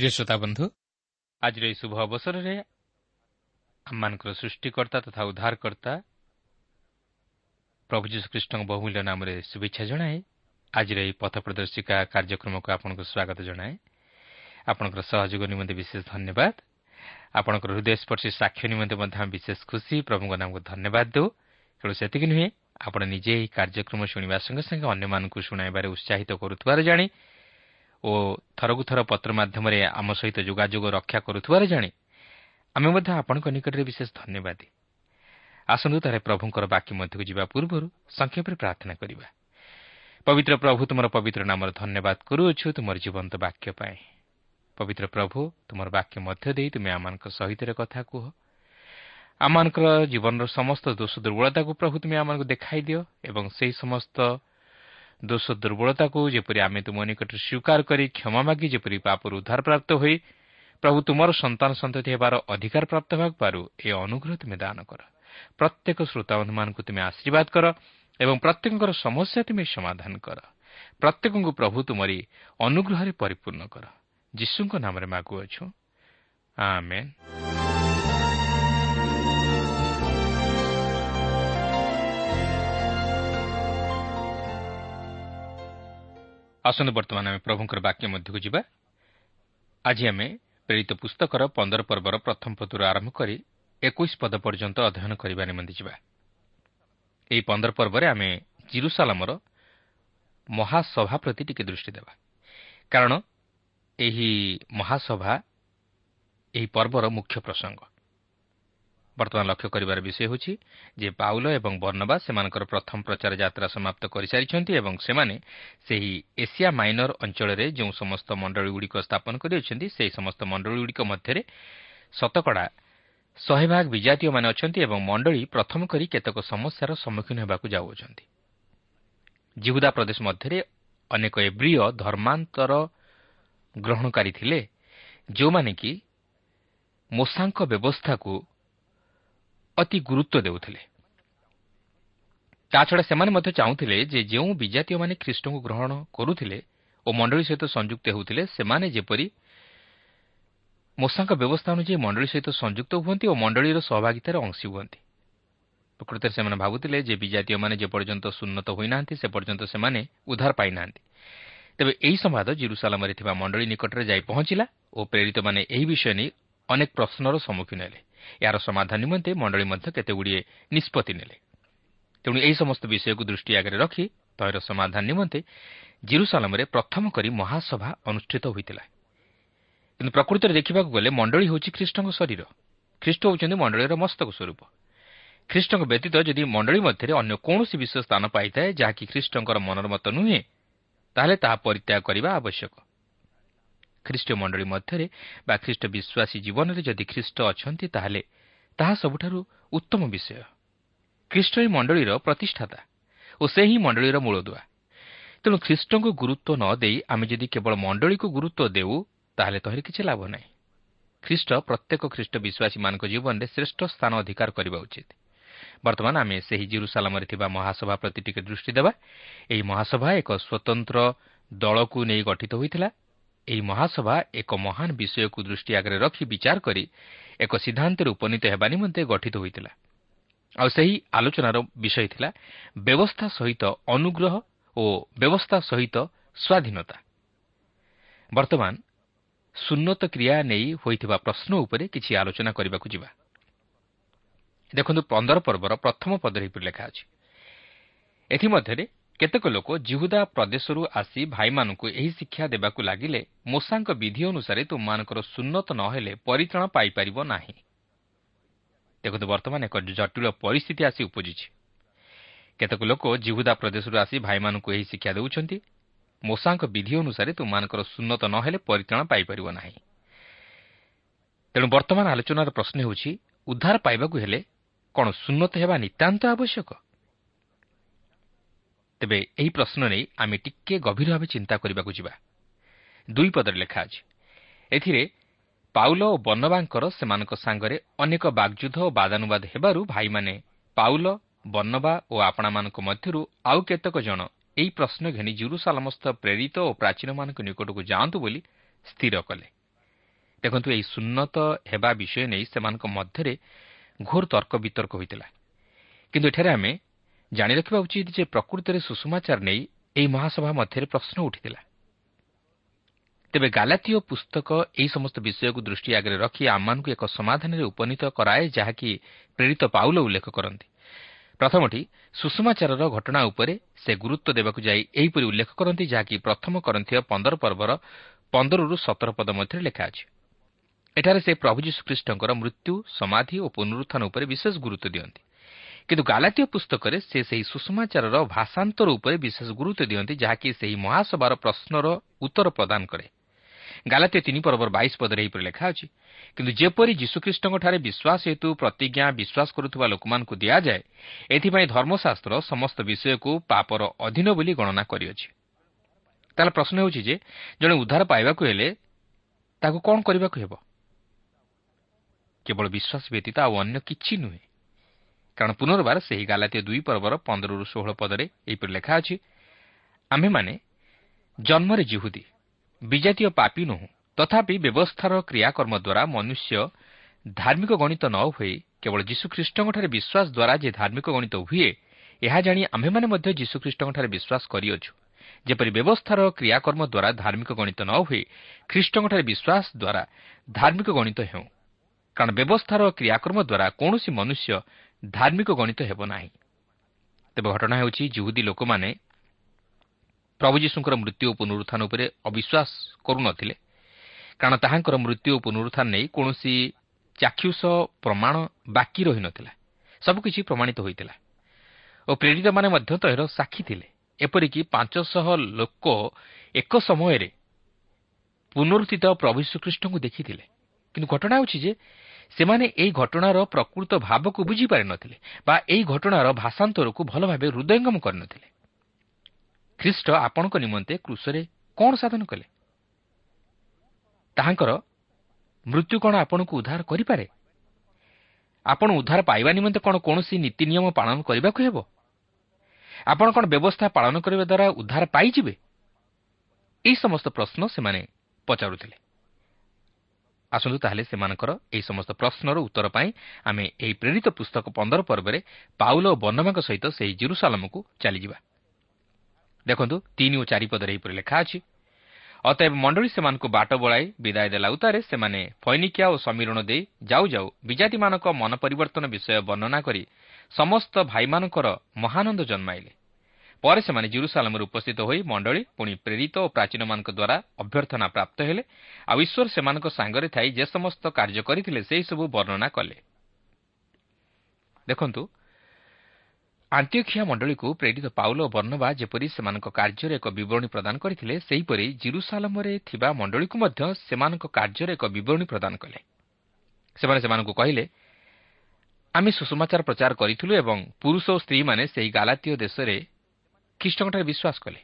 ପ୍ରିୟ ଶ୍ରୋତା ବନ୍ଧୁ ଆଜିର ଏହି ଶୁଭ ଅବସରରେ ଆମମାନଙ୍କର ସୃଷ୍ଟିକର୍ତ୍ତା ତଥା ଉଦ୍ଧାରକର୍ତ୍ତା ପ୍ରଭୁ ଯୀଶୁଖ୍ରୀଷ୍ଟଙ୍କ ବହୁମୂଲ୍ୟ ନାମରେ ଶୁଭେଚ୍ଛା ଜଣାଏ। ଆଜିର ଏହି ପଥ ପ୍ରଦର୍ଶିକା କାର୍ଯ୍ୟକ୍ରମକୁ ଆପଣଙ୍କୁ ସ୍ୱାଗତ ଜଣାଏ। ଆପଣଙ୍କର ସହଯୋଗ ନିମନ୍ତେ ବିଶେଷ ଧନ୍ୟବାଦ। ଆପଣଙ୍କର ହୃଦୟସ୍ପର୍ଶୀ ସାକ୍ଷ୍ୟ ନିମନ୍ତେ ମଧ୍ୟ ଆମେ ବିଶେଷ ଖୁସି। ପ୍ରଭୁଙ୍କ ନାମକୁ ଧନ୍ୟବାଦ ଦେଉ। କେବଳ ସେତିକି ନୁହେଁ ଆପଣ ନିଜେ ଏହି କାର୍ଯ୍ୟକ୍ରମ ଶୁଣିବା ସଙ୍ଗେ ସଙ୍ଗେ ଅନ୍ୟମାନଙ୍କୁ ଶୁଣାଇବାରେ ଉତ୍ସାହିତ କରୁଥିବାର ଜାଣି ଓ ଥରକୁ ଥର ପତ୍ର ମାଧ୍ୟମରେ ଆମ ସହିତ ଯୋଗାଯୋଗ ରକ୍ଷା କରୁଥିବାର ଜାଣି ଆମେ ମଧ୍ୟ ଆପଣଙ୍କ ନିକଟରେ ବିଶେଷ ଧନ୍ୟବାଦୀ। ଆସନ୍ତୁ ତାହେଲେ ପ୍ରଭୁଙ୍କର ବାକ୍ୟ ମଧ୍ୟକୁ ଯିବା ପୂର୍ବରୁ ସଂକ୍ଷେପରେ ପ୍ରାର୍ଥନା କରିବା। ପବିତ୍ର ପ୍ରଭୁ ତୁମର ପବିତ୍ର ନାମର ଧନ୍ୟବାଦ କରୁଅଛୁ ତୁମର ଜୀବନ୍ତ ବାକ୍ୟ ପାଇଁ। ପବିତ୍ର ପ୍ରଭୁ ତୁମର ବାକ୍ୟ ମଧ୍ୟ ଦେଇ ତୁମେ ଆମମାନଙ୍କ ସହିତ କଥା କୁହ। ଆମମାନଙ୍କର ଜୀବନର ସମସ୍ତ ଦୋଷ ଦୁର୍ବଳତାକୁ ପ୍ରଭୁ ତୁମେ ଆମମାନଙ୍କୁ ଦେଖାଇ ଦିଅ ଏବଂ ସେହି ସମସ୍ତ ଦୋଷ ଦୁର୍ବଳତାକୁ ଯେପରି ଆମେ ତୁମ ନିକଟରେ ସ୍ୱୀକାର କରି କ୍ଷମା ମାଗି ଯେପରି ପାପରୁ ଉଦ୍ଧାରପ୍ରାପ୍ତ ହୋଇ ପ୍ରଭୁ ତୁମର ସନ୍ତାନ ସନ୍ତତି ହେବାର ଅଧିକାର ପ୍ରାପ୍ତ ହେବାକୁ ଏ ଅନୁଗ୍ରହ ତୁମେ ଦାନ କର ପ୍ରତ୍ୟେକ ଶ୍ରୋତାବନ୍ଧୁମାନଙ୍କୁ ତୁମେ ଆଶୀର୍ବାଦ କର ଏବଂ ପ୍ରତ୍ୟେକଙ୍କର ସମସ୍ୟା ତୁମେ ସମାଧାନ କର ପ୍ରତ୍ୟେକଙ୍କୁ ପ୍ରଭୁ ତୁମରି ଅନୁଗ୍ରହରେ ପରିପୂର୍ଣ୍ଣ କର ଯୀଶୁଙ୍କ ନାମରେ ମାଗୁଅଛୁ ଆସନ୍ତୁ ବର୍ତ୍ତମାନ ଆମେ ପ୍ରଭୁଙ୍କର ବାକ୍ୟ ମଧ୍ୟକୁ ଯିବା। ଆଜି ଆମେ ପ୍ରେରିତ ପୁସ୍ତକର ପନ୍ଦର ପର୍ବର ପ୍ରଥମ ପଦରୁ ଆରମ୍ଭ କରି ଏକୋଇଶ ପଦ ପର୍ଯ୍ୟନ୍ତ ଅଧ୍ୟୟନ କରିବା ନିମନ୍ତେ ଯିବା। ଏହି ପନ୍ଦର ପର୍ବରେ ଆମେ ଜିରୁସାଲାମର ମହାସଭା ପ୍ରତି ଟିକେ ଦୃଷ୍ଟି ଦେବା। କାରଣ ଏହି ମହାସଭା ଏହି ପର୍ବର ମୁଖ୍ୟ ପ୍ରସଙ୍ଗ। ବର୍ତ୍ତମାନ ଲକ୍ଷ୍ୟ କରିବାର ବିଷୟ ହେଉଛି ଯେ ପାଉଲ ଏବଂ ବର୍ଣ୍ଣବା ସେମାନଙ୍କର ପ୍ରଥମ ପ୍ରଚାର ଯାତ୍ରା ସମାପ୍ତ କରିସାରିଛନ୍ତି ଏବଂ ସେମାନେ ସେହି ଏସିଆ ମାଇନର ଅଞ୍ଚଳରେ ଯେଉଁ ସମସ୍ତ ମଣ୍ଡଳୀଗୁଡ଼ିକ ସ୍ଥାପନ କରିଅଛନ୍ତି ସେହି ସମସ୍ତ ମଣ୍ଡଳୀଗୁଡ଼ିକ ମଧ୍ୟରେ ଶତକଡ଼ା ଶହେ ଭାଗ ବିଜାତୀୟମାନେ ଅଛନ୍ତି ଏବଂ ମଣ୍ଡଳୀ ପ୍ରଥମ କରି କେତେକ ସମସ୍ୟାର ସମ୍ମୁଖୀନ ହେବାକୁ ଯାଉଅଛନ୍ତି। ଜିହୁଦା ପ୍ରଦେଶ ମଧ୍ୟରେ ଅନେକ ଏବ୍ରିୟ ଧର୍ମାନ୍ତର ଗ୍ରହଣକାରୀ ଥିଲେ ଯେଉଁମାନେ କି ମୋଷାଙ୍କ ବ୍ୟବସ୍ଥାକୁ ଅତି ଗୁରୁତ୍ୱ ଦେଉଥିଲେ ତାଛଡ଼ା ସେମାନେ ମଧ୍ୟ ଚାହୁଁଥିଲେ ଯେ ଯେଉଁ ବିଜାତୀୟମାନେ ଖ୍ରୀଷ୍ଟଙ୍କୁ ଗ୍ରହଣ କରୁଥିଲେ ଓ ମଣ୍ଡଳୀ ସହିତ ସଂଯୁକ୍ତ ହେଉଥିଲେ ସେମାନେ ଯେପରି ମୂଷାଙ୍କ ବ୍ୟବସ୍ଥା ଅନୁଯାୟୀ ମଣ୍ଡଳୀ ସହିତ ସଂଯୁକ୍ତ ହୁଅନ୍ତି ଓ ମଣ୍ଡଳୀର ସହଭାଗିତାରେ ଅଂଶୀ ହୁଅନ୍ତି। ପ୍ରକୃତରେ ସେମାନେ ଭାବୁଥିଲେ ଯେ ବିଜାତୀୟମାନେ ଯେପର୍ଯ୍ୟନ୍ତ ସୁନ୍ନତ ହୋଇନାହାନ୍ତି ସେ ପର୍ଯ୍ୟନ୍ତ ସେମାନେ ଉଦ୍ଧାର ପାଇନାହାନ୍ତି। ତେବେ ଏହି ସମ୍ବାଦ ଜିରୁସାଲାମରେ ଥିବା ମଣ୍ଡଳୀ ନିକଟରେ ଯାଇ ପହଞ୍ଚିଲା ଓ ପ୍ରେରିତମାନେ ଏହି ବିଷୟ ନେଇ ଅନେକ ପ୍ରଶ୍ନର ସମ୍ମୁଖୀନ ହେଲେ। ଏହାର ସମାଧାନ ନିମନ୍ତେ ମଣ୍ଡଳୀ ମଧ୍ୟ କେତେଗୁଡ଼ିଏ ନିଷ୍ପତ୍ତି ନେଲେ। ତେଣୁ ଏହି ସମସ୍ତ ବିଷୟକୁ ଦୃଷ୍ଟି ଆଗରେ ରଖି ତହିଁର ସମାଧାନ ନିମନ୍ତେ ଜିରୁସାଲାମରେ ପ୍ରଥମ କରି ମହାସଭା ଅନୁଷ୍ଠିତ ହୋଇଥିଲା। କିନ୍ତୁ ପ୍ରକୃତରେ ଦେଖିବାକୁ ଗଲେ ମଣ୍ଡଳୀ ହେଉଛି ଖ୍ରୀଷ୍ଟଙ୍କ ଶରୀର। ଖ୍ରୀଷ୍ଟ ହେଉଛନ୍ତି ମଣ୍ଡଳୀର ମସ୍ତକ ସ୍ୱରୂପ। ଖ୍ରୀଷ୍ଟଙ୍କ ବ୍ୟତୀତ ଯଦି ମଣ୍ଡଳୀ ମଧ୍ୟରେ ଅନ୍ୟ କୌଣସି ବିଷୟ ସ୍ଥାନ ପାଇଥାଏ ଯାହାକି ଖ୍ରୀଷ୍ଟଙ୍କର ମନର ମତ ନୁହେଁ ତାହେଲେ ତାହା ପରିତ୍ୟାଗ କରିବା ଆବଶ୍ୟକ। ଖ୍ରୀଷ୍ଟ ମଣ୍ଡଳୀ ମଧ୍ୟରେ ବା ଖ୍ରୀଷ୍ଟ ବିଶ୍ୱାସୀ ଜୀବନରେ ଯଦି ଖ୍ରୀଷ୍ଟ ଅଛନ୍ତି ତାହେଲେ ତାହା ସବୁଠାରୁ ଉତ୍ତମ ବିଷୟ। ଖ୍ରୀଷ୍ଟ ହିଁ ମଣ୍ଡଳୀର ପ୍ରତିଷ୍ଠାତା ଓ ସେ ହିଁ ମଣ୍ଡଳୀର ମୂଳଦୁଆ। ତେଣୁ ଖ୍ରୀଷ୍ଟଙ୍କୁ ଗୁରୁତ୍ୱ ନ ଦେଇ ଆମେ ଯଦି କେବଳ ମଣ୍ଡଳୀକୁ ଗୁରୁତ୍ୱ ଦେଉ ତାହେଲେ ତହିଁରେ କିଛି ଲାଭ ନାହିଁ। ଖ୍ରୀଷ୍ଟ ପ୍ରତ୍ୟେକ ଖ୍ରୀଷ୍ଟ ବିଶ୍ୱାସୀମାନଙ୍କ ଜୀବନରେ ଶ୍ରେଷ୍ଠ ସ୍ଥାନ ଅଧିକାର କରିବା ଉଚିତ। ବର୍ତ୍ତମାନ ଆମେ ସେହି ଜିରୁସାଲାମରେ ଥିବା ମହାସଭା ପ୍ରତି ଟିକେ ଦୃଷ୍ଟି ଦେବା। ଏହି ମହାସଭା ଏକ ସ୍ୱତନ୍ତ୍ର ଦଳକୁ ନେଇ ଗଠିତ ହୋଇଥିଲା। ଏହି ମହାସଭା ଏକ ମହାନ ବିଷୟକୁ ଦୃଷ୍ଟି ଆଗରେ ରଖି ବିଚାର କରି ଏକ ସିଦ୍ଧାନ୍ତରେ ଉପନୀତ ହେବା ନିମନ୍ତେ ଗଠିତ ହୋଇଥିଲା। ଆଉ ସେହି ଆଲୋଚନାର ବିଷୟ ଥିଲା ବ୍ୟବସ୍ଥା ସହିତ ଅନୁଗ୍ରହ ଓ ବ୍ୟବସ୍ଥା ସହିତ ସ୍ୱାଧୀନତା। ବର୍ତ୍ତମାନ ସୁନ୍ନତ କ୍ରିୟା ନେଇ ହୋଇଥିବା ପ୍ରଶ୍ନ ଉପରେ କିଛି ଆଲୋଚନା କରିବାକୁ ଯିବା। ଦେଖନ୍ତୁ ପନ୍ଦର ପର୍ବର ପ୍ରଥମ ପଦରେ ଲେଖା ଅଛି। ଏଥିମଧ୍ୟରେ କେତେକ ଲୋକ ଜିହୁଦା ପ୍ରଦେଶରୁ ଆସି ଭାଇମାନଙ୍କୁ ଏହି ଶିକ୍ଷା ଦେବାକୁ ଲାଗିଲେ ମୂଷାଙ୍କ ବିଧି ଅନୁସାରେ ତୁମମାନଙ୍କର ସୁନ୍ନତ ନ ହେଲେ ପରିତ୍ରାଣ ପାଇପାରିବ ନାହିଁ। ଦେଖନ୍ତୁ ବର୍ତ୍ତମାନ ଏକ ଜଟିଳ ପରିସ୍ଥିତି ଆସି ଉପୁଜିଛି। କେତେକ ଲୋକ ଜିହୁଦା ପ୍ରଦେଶରୁ ଆସି ଭାଇମାନଙ୍କୁ ଏହି ଶିକ୍ଷା ଦେଉଛନ୍ତି। ମୂଷାଙ୍କ ବିଧି ଅନୁସାରେ ତୁମମାନଙ୍କର ସୁନ୍ନତ ନ ହେଲେ ପରିତ୍ରାଣ ପାଇପାରିବ ନାହିଁ। ତେଣୁ ବର୍ତ୍ତମାନ ଆଲୋଚନାର ପ୍ରଶ୍ନ ହେଉଛି ଉଦ୍ଧାର ପାଇବାକୁ ହେଲେ କ'ଣ ସୁନ୍ନତ ହେବା ନିତାନ୍ତ ଆବଶ୍ୟକ? ତେବେ ଏହି ପ୍ରଶ୍ନ ନେଇ ଆମେ ଟିକିଏ ଗଭୀର ଭାବେ ଚିନ୍ତା କରିବାକୁ ଯିବା। ଦୁଇ ପଦରେ ଲେଖା ଅଛି ଏଥିରେ ପାଉଲ ଓ ବନବାଙ୍କର ସେମାନଙ୍କ ସାଙ୍ଗରେ ଅନେକ ବାଗଯୁଦ୍ଧ ଓ ବାଦାନୁବାଦ ହେବାରୁ ଭାଇମାନେ ପାଉଲ ବନବା ଓ ଆପଣାମାନଙ୍କ ମଧ୍ୟରୁ ଆଉ କେତେକ ଜଣ ଏହି ପ୍ରଶ୍ନ ଘେନି ଜୁରୁସାଲମସ୍ଥ ପ୍ରେରିତ ଓ ପ୍ରାଚୀନମାନଙ୍କ ନିକଟକୁ ଯାଆନ୍ତୁ ବୋଲି ସ୍ଥିର କଲେ। ଦେଖନ୍ତୁ ଏହି ସୁନ୍ନତ ହେବା ବିଷୟ ନେଇ ସେମାନଙ୍କ ମଧ୍ୟରେ ଘୋର ତର୍କ ବିତର୍କ ହୋଇଥିଲା। କିନ୍ତୁ ଏଠାରେ ଆମେ ଜାଣି ରଖିବା ଉଚିତ ଯେ ପ୍ରକୃତରେ ସୁଷମାଚାର ନେଇ ଏହି ମହାସଭା ମଧ୍ୟରେ ପ୍ରଶ୍ନ ଉଠିଥିଲା। ତେବେ ଗାଲାତୀୟ ପୁସ୍ତକ ଏହି ସମସ୍ତ ବିଷୟକୁ ଦୃଷ୍ଟି ଆଗରେ ରଖି ଆମମାନଙ୍କୁ ଏକ ସମାଧାନରେ ଉପନୀତ କରାଏ ଯାହାକି ପ୍ରେରିତ ପାଉଲ ଉଲ୍ଲେଖ କରନ୍ତି। ପ୍ରଥମଟି ସୁଷମାଚାରର ଘଟଣା ଉପରେ ସେ ଗୁରୁତ୍ୱ ଦେବାକୁ ଯାଇ ଏହିପରି ଉଲ୍ଲେଖ କରନ୍ତି ଯାହାକି ପ୍ରଥମ କରନ୍ଥୀୟ ପନ୍ଦର ପର୍ବର ପନ୍ଦରରୁ ସତର ପଦ ମଧ୍ୟରେ ଲେଖା ଅଛି। ଏଠାରେ ସେ ପ୍ରଭୁ ଯୀଶୁଖ୍ରୀଷ୍ଟଙ୍କର ମୃତ୍ୟୁ ସମାଧି ଓ ପୁନରୁତ୍ଥାନ ଉପରେ ବିଶେଷ ଗୁରୁତ୍ୱ ଦିଅନ୍ତି। କିନ୍ତୁ ଗାଲାତୀୟ ପୁସ୍ତକରେ ସେ ସେହି ସୁଷମାଚାରର ଭାଷାନ୍ତର ଉପରେ ବିଶେଷ ଗୁରୁତ୍ୱ ଦିଅନ୍ତି ଯାହାକି ସେହି ମହାସଭାର ପ୍ରଶ୍ନର ଉତ୍ତର ପ୍ରଦାନ କରେ ଗାଲାତୀୟ ତିନି ପର୍ବର ବାଇଶ ପଦରେ ଏହିପରି ଲେଖା ଅଛି। କିନ୍ତୁ ଯେପରି ଯୀଶୁଖ୍ରୀଷ୍ଟଙ୍କଠାରେ ବିଶ୍ୱାସ ହେତୁ ପ୍ରତିଜ୍ଞା ବିଶ୍ୱାସ କରୁଥିବା ଲୋକମାନଙ୍କୁ ଦିଆଯାଏ ଏଥିପାଇଁ ଧର୍ମଶାସ୍ତ୍ର ସମସ୍ତ ବିଷୟକୁ ପାପର ଅଧୀନ ବୋଲି ଗଣନା କରିଅଛି। ତାହେଲେ ପ୍ରଶ୍ନ ହେଉଛି ଯେ ଜଣେ ଉଦ୍ଧାର ପାଇବାକୁ ହେଲେ ତାକୁ କ'ଣ କରିବାକୁ ହେବ? କେବଳ ବିଶ୍ୱାସ ବ୍ୟତୀତ ଆଉ ଅନ୍ୟ କିଛି ନୁହେଁ। କାରଣ ପୁନର୍ବାର ସେହି ଗାଲାତୀୟ ଦୁଇ ପର୍ବର ପନ୍ଦରରୁ ଷୋହଳ ପଦରେ ଏହିପରି ଲେଖା ଅଛି ଆମ୍ଭେମାନେ ଜନ୍ମରେ ଜିହୁଦୀ ବିଜାତୀୟ ପାପି ନୁହଁ ତଥାପି ବ୍ୟବସ୍ଥାର କ୍ରିୟାକର୍ମ ଦ୍ୱାରା ମନୁଷ୍ୟ ଧାର୍ମିକ ଗଣିତ ନ ହୋଇ କେବଳ ଯୀଶୁଖ୍ରୀଷ୍ଟଙ୍କଠାରେ ବିଶ୍ୱାସ ଦ୍ୱାରା ଯେ ଧାର୍ମିକ ଗଣିତ ହୁଏ ଏହା ଜାଣି ଆମ୍ଭେମାନେ ମଧ୍ୟ ଯୀଶୁଖ୍ରୀଷ୍ଟଙ୍କଠାରେ ବିଶ୍ୱାସ କରିଅଛୁ। ଯେପରି ବ୍ୟବସ୍ଥାର କ୍ରିୟାକର୍ମ ଦ୍ୱାରା ଧାର୍ମିକ ଗଣିତ ନ ହୁଏ ଖ୍ରୀଷ୍ଟଙ୍କଠାରେ ବିଶ୍ୱାସ ଦ୍ୱାରା ଧାର୍ମିକ ଗଣିତ ହେଉ। କାରଣ ବ୍ୟବସ୍ଥାର କ୍ରିୟାକର୍ମ ଦ୍ୱାରା କୌଣସି ମନୁଷ୍ୟ ଧାର୍ମିକ ଗଣିତ ହେବ ନାହିଁ। ତେବେ ଘଟଣା ହେଉଛି ଜୁହୁଦୀ ଲୋକମାନେ ପ୍ରଭୁ ଯୀଶୁଙ୍କର ମୃତ୍ୟୁ ଓ ପୁନରୁତ୍ଥାନ ଉପରେ ଅବିଶ୍ୱାସ କରୁନଥିଲେ। କାରଣ ତାହାଙ୍କର ମୃତ୍ୟୁ ଓ ପୁନରୁତ୍ଥାନ ନେଇ କୌଣସି ଚାକ୍ଷୁଷ ପ୍ରମାଣ ବାକି ରହିନଥିଲା। ସବୁକିଛି ପ୍ରମାଣିତ ହୋଇଥିଲା ଓ ପ୍ରେରିତମାନେ ମଧ୍ୟ ତହିଁର ସାକ୍ଷୀ ଥିଲେ। ଏପରିକି ପାଞ୍ଚଶହ ଲୋକ ଏକ ସମୟରେ ପୁନରୁତ୍ଥିତ ପ୍ରଭୁ ଶ୍ରୀକୃଷ୍ଣଙ୍କୁ ଦେଖିଥିଲେ। କିନ୍ତୁ ଘଟଣା ହେଉଛି ଯେ ସେମାନେ ଏହି ଘଟଣାର ପ୍ରକୃତ ଭାବକୁ ବୁଝିପାରିନଥିଲେ ବା ଏହି ଘଟଣାର ଭାଷାନ୍ତରକୁ ଭଲ ଭାବେ ହୃଦୟଙ୍ଗମ କରିନଥିଲେ ଖ୍ରୀଷ୍ଟ ଆପଣଙ୍କ ନିମନ୍ତେ କୃଷରେ କ'ଣ ସାଧନ କଲେ? ତାହାଙ୍କର ମୃତ୍ୟୁ କ'ଣ ଆପଣଙ୍କୁ ଉଦ୍ଧାର କରିପାରେ? ଆପଣ ଉଦ୍ଧାର ପାଇବା ନିମନ୍ତେ କ'ଣ କୌଣସି ନୀତି ନିୟମ ପାଳନ କରିବାକୁ ହେବ? ଆପଣ କ'ଣ ବ୍ୟବସ୍ଥା ପାଳନ କରିବା ଦ୍ୱାରା ଉଦ୍ଧାର ପାଇଯିବେ? ଏହି ସମସ୍ତ ପ୍ରଶ୍ନ ସେମାନେ ପଚାରୁଥିଲେ। ଆସନ୍ତୁ ତାହେଲେ ସେମାନଙ୍କର ଏହି ସମସ୍ତ ପ୍ରଶ୍ନର ଉତ୍ତର ପାଇଁ ଆମେ ଏହି ପ୍ରେରିତ ପୁସ୍ତକ ପନ୍ଦର ପର୍ବରେ ପାଉଲ ଓ ବର୍ଣ୍ଣମାଙ୍କ ସହିତ ସେହି ଜିରୁସାଲମକୁ ଚାଲିଯିବା। ଦେଖନ୍ତୁ ତିନି ଓ ଚାରିପଦରେ ଏହିପରି ଲେଖା ଅଛି ଅତଏବ ମଣ୍ଡଳୀ ସେମାନଙ୍କୁ ବାଟ ବଳାଇ ବିଦାୟ ଦେଲା ଉତ୍ତାରେ ସେମାନେ ଫୈନିକିଆ ଓ ସମୀରଣ ଦେଇ ଯାଉ ଯାଉ ବିଜାତିମାନଙ୍କ ମନ ପରିବର୍ତ୍ତନ ବିଷୟ ବର୍ଣ୍ଣନା କରି ସମସ୍ତ ଭାଇମାନଙ୍କର ମହାନନ୍ଦ ଜନ୍ମାଇଲେ। ପରେ ସେମାନେ ଜିରୁସାଲାମରେ ଉପସ୍ଥିତ ହୋଇ ମଣ୍ଡଳୀ ପୁଣି ପ୍ରେରିତ ଓ ପ୍ରାଚୀନମାନଙ୍କ ଦ୍ୱାରା ଅଭ୍ୟର୍ଥନା ପ୍ରାପ୍ତ ହେଲେ। ଆଉ ଈଶ୍ୱର ସେମାନଙ୍କ ସାଙ୍ଗରେ ଥାଇ ଯେ ସମସ୍ତ କାର୍ଯ୍ୟ କରିଥିଲେ ସେହିସବୁ ବର୍ଣ୍ଣନା କଲେ। ଦେଖନ୍ତୁ ଆନ୍ତ୍ୟଖିଆ ମଣ୍ଡଳୀକୁ ପ୍ରେରିତ ପାଉଲ ଓ ବର୍ଣ୍ଣବା ଯେପରି ସେମାନଙ୍କ କାର୍ଯ୍ୟରେ ଏକ ବିବରଣୀ ପ୍ରଦାନ କରିଥିଲେ ସେହିପରି ଜିରୁସାଲମରେ ଥିବା ମଣ୍ଡଳୀକୁ ମଧ୍ୟ ସେମାନଙ୍କ କାର୍ଯ୍ୟରେ ଏକ ବିବରଣୀ ପ୍ରଦାନ କଲେ। ସେମାନେ ସେମାନଙ୍କୁ କହିଲେ ଆମେ ସୁଷମାଚାର ପ୍ରଚାର କରିଥିଲୁ ଏବଂ ପୁରୁଷ ଓ ସ୍ତ୍ରୀମାନେ ସେହି ଗାଲାତୀୟ ଦେଶରେ ଖ୍ରୀଷ୍ଟଙ୍କଠାରେ ବିଶ୍ୱାସ କଲେ।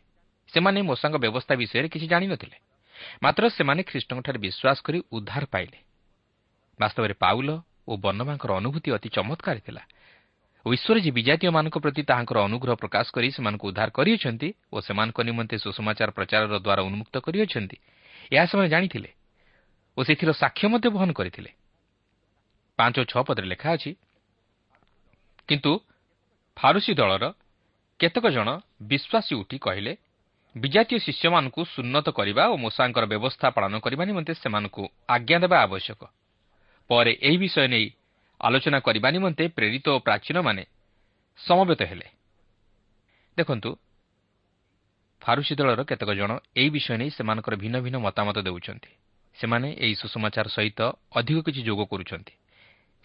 ସେମାନେ ମୋଷାଙ୍କ ବ୍ୟବସ୍ଥା ବିଷୟରେ କିଛି ଜାଣିନଥିଲେ। ମାତ୍ର ସେମାନେ ଖ୍ରୀଷ୍ଟଙ୍କଠାରେ ବିଶ୍ୱାସ କରି ଉଦ୍ଧାର ପାଇଲେ। ବାସ୍ତବରେ ପାଉଲ ଓ ବର୍ଣ୍ଣମାଙ୍କର ଅନୁଭୂତି ଅତି ଚମତ୍କାର ଥିଲା। ଈଶ୍ୱର ଯେ ବିଜାତୀୟମାନଙ୍କ ପ୍ରତି ତାହାଙ୍କର ଅନୁଗ୍ରହ ପ୍ରକାଶ କରି ସେମାନଙ୍କୁ ଉଦ୍ଧାର କରିଅଛନ୍ତି ଓ ସେମାନଙ୍କ ନିମନ୍ତେ ସୁଷମାଚାର ପ୍ରଚାରର ଦ୍ୱାରା ଉନ୍ମୁକ୍ତ କରିଅଛନ୍ତି। ଏହା ସେମାନେ ଜାଣିଥିଲେ ଓ ସେଥିର ସାକ୍ଷ୍ୟ ମଧ୍ୟ ବହନ କରିଥିଲେ। ପାଞ୍ଚ ଓ ଛଅ ପଦରେ ଲେଖା ଅଛି କିନ୍ତୁ ଫାରୁସି ଦଳର କେତେକ ଜଣ ବିଶ୍ୱାସୀ ଉଠି କହିଲେ ବିଜାତୀୟ ଶିଷ୍ୟମାନଙ୍କୁ ସୁନ୍ନତ କରିବା ଓ ମୂଷାଙ୍କର ବ୍ୟବସ୍ଥା ପାଳନ କରିବା ନିମନ୍ତେ ସେମାନଙ୍କୁ ଆଜ୍ଞା ଦେବା ଆବଶ୍ୟକ। ପରେ ଏହି ବିଷୟ ନେଇ ଆଲୋଚନା କରିବା ନିମନ୍ତେ ପ୍ରେରିତ ଓ ପ୍ରାଚୀନମାନେ ସମବେତ ହେଲେ। ଦେଖନ୍ତୁ ଫାରୁସି ଦଳର କେତେକ ଜଣ ଏହି ବିଷୟ ନେଇ ସେମାନଙ୍କର ଭିନ୍ନ ଭିନ୍ନ ମତାମତ ଦେଉଛନ୍ତି। ସେମାନେ ଏହି ସୁଷମାଚାର ସହିତ ଅଧିକ କିଛି ଯୋଗ କରୁଛନ୍ତି।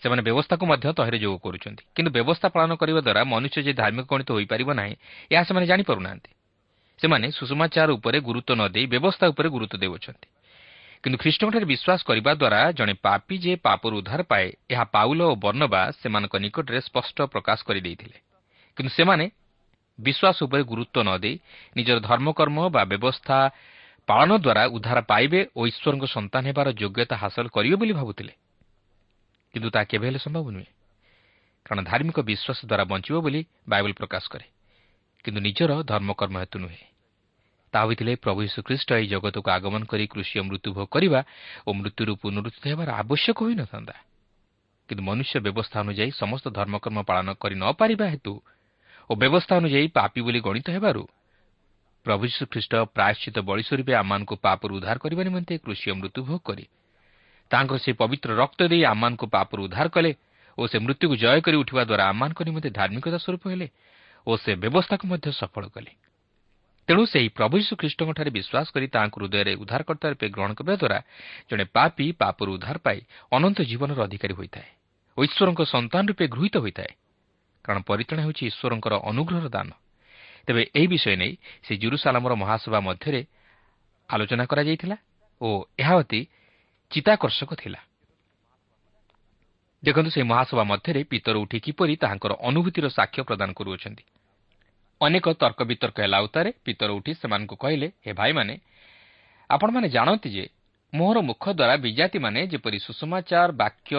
ସେମାନେ ବ୍ୟବସ୍ଥାକୁ ମଧ୍ୟ ତହିଁରେ ଯୋଗ କରୁଛନ୍ତି। କିନ୍ତୁ ବ୍ୟବସ୍ଥା ପାଳନ କରିବା ଦ୍ୱାରା ମନୁଷ୍ୟ ଯେ ଧାର୍ମିକ ଗଣିତ ହୋଇପାରିବ ନାହିଁ ଏହା ସେମାନେ ଜାଣିପାରୁନାହାନ୍ତି। ସେମାନେ ସୁଷମାଚାର ଉପରେ ଗୁରୁତ୍ୱ ନ ଦେଇ ବ୍ୟବସ୍ଥା ଉପରେ ଗୁରୁତ୍ୱ ଦେଉଅଛନ୍ତି। କିନ୍ତୁ ଖ୍ରୀଷ୍ଟଙ୍କଠାରେ ବିଶ୍ୱାସ କରିବା ଦ୍ୱାରା ଜଣେ ପାପି ଯେ ପାପରୁ ଉଦ୍ଧାର ପାଏ ଏହା ପାଉଲ ଓ ବର୍ଣ୍ଣବା ସେମାନଙ୍କ ନିକଟରେ ସ୍ପଷ୍ଟ ପ୍ରକାଶ କରିଦେଇଥିଲେ। କିନ୍ତୁ ସେମାନେ ବିଶ୍ୱାସ ଉପରେ ଗୁରୁତ୍ୱ ନ ଦେଇ ନିଜର ଧର୍ମକର୍ମ ବା ବ୍ୟବସ୍ଥା ପାଳନ ଦ୍ୱାରା ଉଦ୍ଧାର ପାଇବେ ଓ ଈଶ୍ୱରଙ୍କ ସନ୍ତାନ ହେବାର ଯୋଗ୍ୟତା ହାସଲ କରିବେ ବୋଲି ଭାବୁଥିଲେ। କିନ୍ତୁ ତାହା କେବେ ହେଲେ ସମ୍ଭବ ନୁହେଁ କାରଣ ଧାର୍ମିକ ବିଶ୍ୱାସ ଦ୍ୱାରା ବଞ୍ଚିବ ବୋଲି ବାଇବଲ ପ୍ରକାଶ କରେ କିନ୍ତୁ ନିଜର ଧର୍ମକର୍ମ ହେତୁ ନୁହେଁ ତାହା ହୋଇଥିଲେ ପ୍ରଭୁ ଯୀଶୁଖ୍ରୀଷ୍ଟ ଏହି ଜଗତକୁ ଆଗମନ କରି କୃଷି ମୃତ୍ୟୁଭୋଗ କରିବା ଓ ମୃତ୍ୟୁରୁ ପୁନରୁତ୍ଥିତ ହେବାର ଆବଶ୍ୟକ ହୋଇନଥାନ୍ତା କିନ୍ତୁ ମନୁଷ୍ୟ ବ୍ୟବସ୍ଥା ଅନୁଯାୟୀ ସମସ୍ତ ଧର୍ମକର୍ମ ପାଳନ କରି ନ ପାରିବା ହେତୁ ଓ ବ୍ୟବସ୍ଥା ଅନୁଯାୟୀ ପାପି ବୋଲି ଗଣିତ ହେବାରୁ ପ୍ରଭୁ ଯୀଶୁଖ୍ରୀଷ୍ଟ ପ୍ରାୟଶ୍ଚିତ ବଳି ସ୍ୱରୂପେ ଆମମାନଙ୍କୁ ପାପରୁ ଉଦ୍ଧାର କରିବା ନିମନ୍ତେ କୃଷି ମୃତ୍ୟୁଭୋଗ କରି ତାଙ୍କର ସେ ପବିତ୍ର ରକ୍ତ ଦେଇ ଆମମାନଙ୍କୁ ପାପରୁ ଉଦ୍ଧାର କଲେ ଓ ସେ ମୃତ୍ୟୁକୁ ଜୟ କରି ଉଠିବା ଦ୍ୱାରା ଆମମାନଙ୍କ ନିମନ୍ତେ ଧାର୍ମିକତା ସ୍ୱରୂପ ହେଲେ ଓ ସେ ବ୍ୟବସ୍ଥାକୁ ମଧ୍ୟ ସଫଳ କଲେ। ତେଣୁ ସେହି ପ୍ରଭୁ ଖ୍ରୀଷ୍ଟଙ୍କଠାରେ ବିଶ୍ୱାସ କରି ତାହାଙ୍କୁ ହୃଦୟରେ ଉଦ୍ଧାରକର୍ତ୍ତା ରୂପେ ଗ୍ରହଣ କରିବା ଦ୍ୱାରା ଜଣେ ପାପି ପାପରୁ ଉଦ୍ଧାର ପାଇ ଅନନ୍ତ ଜୀବନର ଅଧିକାରୀ ହୋଇଥାଏ ଓ ଈଶ୍ୱରଙ୍କ ସନ୍ତାନ ରୂପେ ଗୃହୀତ ହୋଇଥାଏ। କାରଣ ପରିତ୍ରାଣ ହେଉଛି ଈଶ୍ୱରଙ୍କର ଅନୁଗ୍ରହର ଦାନ। ତେବେ ଏହି ବିଷୟ ନେଇ ସେ ଜୁରୁସାଲାମର ମହାସଭା ମଧ୍ୟରେ ଆଲୋଚନା କରାଯାଇଥିଲା ଓ ଏହା ଅତି ଚିତାକର୍ଷକ ଥିଲା। ଦେଖନ୍ତୁ ସେହି ମହାସଭା ମଧ୍ୟରେ ପିତର ଉଠି କିପରି ତାହାଙ୍କର ଅନୁଭୂତିର ସାକ୍ଷ୍ୟ ପ୍ରଦାନ କରୁଅଛନ୍ତି। ଅନେକ ତର୍କ ବିତର୍କ ହେଲା ଉତ୍ତାରେ ପିତର ଉଠି ସେମାନଙ୍କୁ କହିଲେ ହେ ଭାଇମାନେ ଆପଣମାନେ ଜାଣନ୍ତି ଯେ ମୋହର ମୁଖ ଦ୍ୱାରା ବିଜାତିମାନେ ଯେପରି ସୁଷମାଚାର ବାକ୍ୟ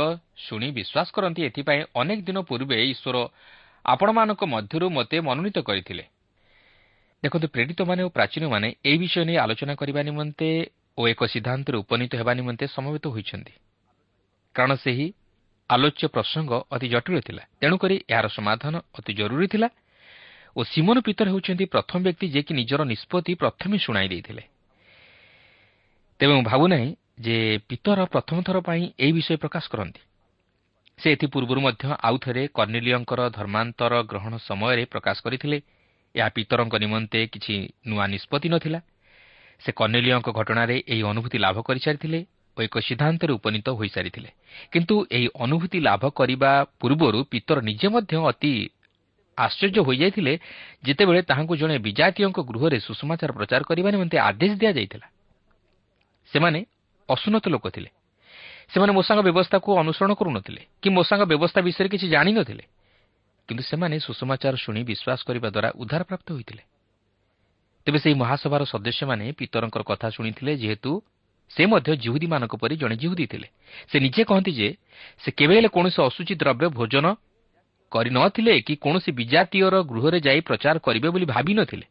ଶୁଣି ବିଶ୍ୱାସ କରନ୍ତି ଏଥିପାଇଁ ଅନେକ ଦିନ ପୂର୍ବେ ଈଶ୍ୱର ଆପଣମାନଙ୍କ ମଧ୍ୟରୁ ମୋତେ ମନୋନୀତ କରିଥିଲେ। ଦେଖନ୍ତୁ ପ୍ରେରିତମାନେ ଓ ପ୍ରାଚୀନମାନେ ଏହି ବିଷୟ ନେଇ ଆଲୋଚନା କରିବା ନିମନ୍ତେ ଓ ଏକ ସିଦ୍ଧାନ୍ତରେ ଉପନୀତ ହେବା ନିମନ୍ତେ ସମବେତ ହୋଇଛନ୍ତି। କାରଣ ସେହି ଆଲୋଚ୍ୟ ପ୍ରସଙ୍ଗ ଅତି ଜଟିଳ ଥିଲା। ତେଣୁକରି ଏହାର ସମାଧାନ ଅତି ଜରୁରୀ ଥିଲା ଓ ସିମନ ପିତର ହେଉଛନ୍ତି ପ୍ରଥମ ବ୍ୟକ୍ତି ଯିଏକି ନିଜର ନିଷ୍ପତ୍ତି ପ୍ରଥମେ ଶୁଣାଇ ଦେଇଥିଲେ। ତେବେ ମୁଁ ଭାବୁନାହିଁ ଯେ ପିତର ପ୍ରଥମ ଥର ପାଇଁ ଏହି ବିଷୟ ପ୍ରକାଶ କରନ୍ତି। ସେ ଏଥିପୂର୍ବରୁ ମଧ୍ୟ ଆଉଥରେ କର୍ଣ୍ଣିଲିୟଙ୍କର ଧର୍ମାନ୍ତର ଗ୍ରହଣ ସମୟରେ ପ୍ରକାଶ କରିଥିଲେ। ଏହା ପିତରଙ୍କ ନିମନ୍ତେ କିଛି ନୂଆ ନିଷ୍ପତ୍ତି ନଥିଲା। ସେ କର୍ଣ୍ଣିଲିୟଙ୍କ ଘଟଣାରେ ଏହି ଅନୁଭୂତି ଲାଭ କରିସାରିଥିଲେ ଓ ଏକ ସିଦ୍ଧାନ୍ତରେ ଉପନୀତ ହୋଇସାରିଥିଲେ। କିନ୍ତୁ ଏହି ଅନୁଭୂତି ଲାଭ କରିବା ପୂର୍ବରୁ ପିତର ନିଜେ ମଧ୍ୟ ଅତି ଆଶ୍ଚର୍ଯ୍ୟ ହୋଇଯାଇଥିଲେ ଯେତେବେଳେ ତାହାଙ୍କୁ ଜଣେ ବିଜାତୀୟଙ୍କ ଗୃହରେ ସୁଷମାଚାର ପ୍ରଚାର କରିବା ନିମନ୍ତେ ଆଦେଶ ଦିଆଯାଇଥିଲା। ସେମାନେ ଅସୁନତ ଲୋକ ଥିଲେ। ସେମାନେ ମୂଷାଙ୍କ ବ୍ୟବସ୍ଥାକୁ ଅନୁସରଣ କରୁନଥିଲେ କି ମୂଷାଙ୍କ ବ୍ୟବସ୍ଥା ବିଷୟରେ କିଛି ଜାଣିନଥିଲେ। କିନ୍ତୁ ସେମାନେ ସୁଷମାଚାର ଶୁଣି ବିଶ୍ୱାସ କରିବା ଦ୍ୱାରା ଉଦ୍ଧାରପ୍ରାପ୍ତ ହୋଇଥିଲେ। ତେବେ ସେହି ମହାସଭାର ସଦସ୍ୟମାନେ ପିତରଙ୍କର କଥା ଶୁଣିଥିଲେ ଯେହେତୁ ସେ ମଧ୍ୟ ଜିହୁଦୀମାନଙ୍କ ପରି ଜଣେ ଜିହୁଦୀ ଥିଲେ। ସେ ନିଜେ କହନ୍ତି ଯେ ସେ କେବେ ହେଲେ କୌଣସି ଅସୁଚି ଦ୍ରବ୍ୟ ଭୋଜନ କରିନଥିଲେ କି କୌଣସି ବିଜାତୀୟର ଗୃହରେ ଯାଇ ପ୍ରଚାର କରିବେ ବୋଲି ଭାବିନଥିଲେ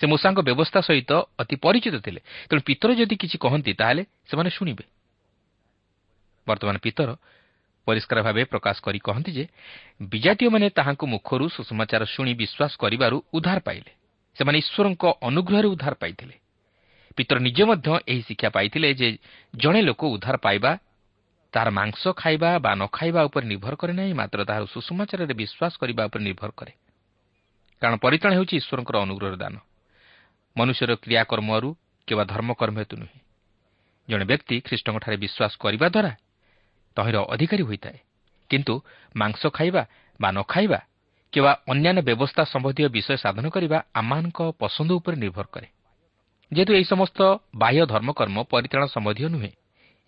ସେ ମୂଷାଙ୍କ ବ୍ୟବସ୍ଥା ସହିତ ଅତି ପରିଚିତ ଥିଲେ। ତେଣୁ ପିତର ଯଦି କିଛି କହନ୍ତି ତାହେଲେ ସେମାନେ ଶୁଣିବେ। ବର୍ତ୍ତମାନ ପିତର ପରିଷ୍କାର ଭାବେ ପ୍ରକାଶ କରି କହନ୍ତି ଯେ ବିଜାତୀୟମାନେ ତାହାଙ୍କ ମୁଖରୁ ସୁଷମାଚାର ଶୁଣି ବିଶ୍ୱାସ କରିବାରୁ ଉଦ୍ଧାର ପାଇଲେ। ସେମାନେ ଈଶ୍ୱରଙ୍କ ଅନୁଗ୍ରହରେ ଉଦ୍ଧାର ପାଇଥିଲେ। ପିତର ନିଜେ ମଧ୍ୟ ଏହି ଶିକ୍ଷା ପାଇଥିଲେ ଯେ ଜଣେ ଲୋକ ଉଦ୍ଧାର ପାଇବା ତାହାର ମାଂସ ଖାଇବା ବା ନ ଖାଇବା ଉପରେ ନିର୍ଭର କରେ ନାହିଁ ମାତ୍ର ତାହାର ସୁଷମାଚାରରେ ବିଶ୍ୱାସ କରିବା ଉପରେ ନିର୍ଭର କରେ। କାରଣ ପରିତାଣ ହେଉଛି ଈଶ୍ୱରଙ୍କର ଅନୁଗ୍ରହର ଦାନ। ମନୁଷ୍ୟର କ୍ରିୟାକର୍ମରୁ କିମ୍ବା ଧର୍ମକର୍ମ ହେତୁ ନୁହେଁ। ଜଣେ ବ୍ୟକ୍ତି ଖ୍ରୀଷ୍ଟଙ୍କଠାରେ ବିଶ୍ୱାସ କରିବା ଦ୍ୱାରା ତହିଁର ଅଧିକାରୀ ହୋଇଥାଏ। କିନ୍ତୁ ମାଂସ ଖାଇବା ବା ନ ଖାଇବା କିମ୍ବା ଅନ୍ୟାନ୍ୟ ବ୍ୟବସ୍ଥା ସମ୍ବନ୍ଧୀୟ ବିଷୟ ସାଧନ କରିବା ଆମମାନଙ୍କ ପସନ୍ଦ ଉପରେ ନିର୍ଭର କରେ। ଯେହେତୁ ଏହି ସମସ୍ତ ବାହ୍ୟ ଧର୍ମକର୍ମ ପରିତାଣ ସମ୍ବନ୍ଧୀୟ ନୁହେଁ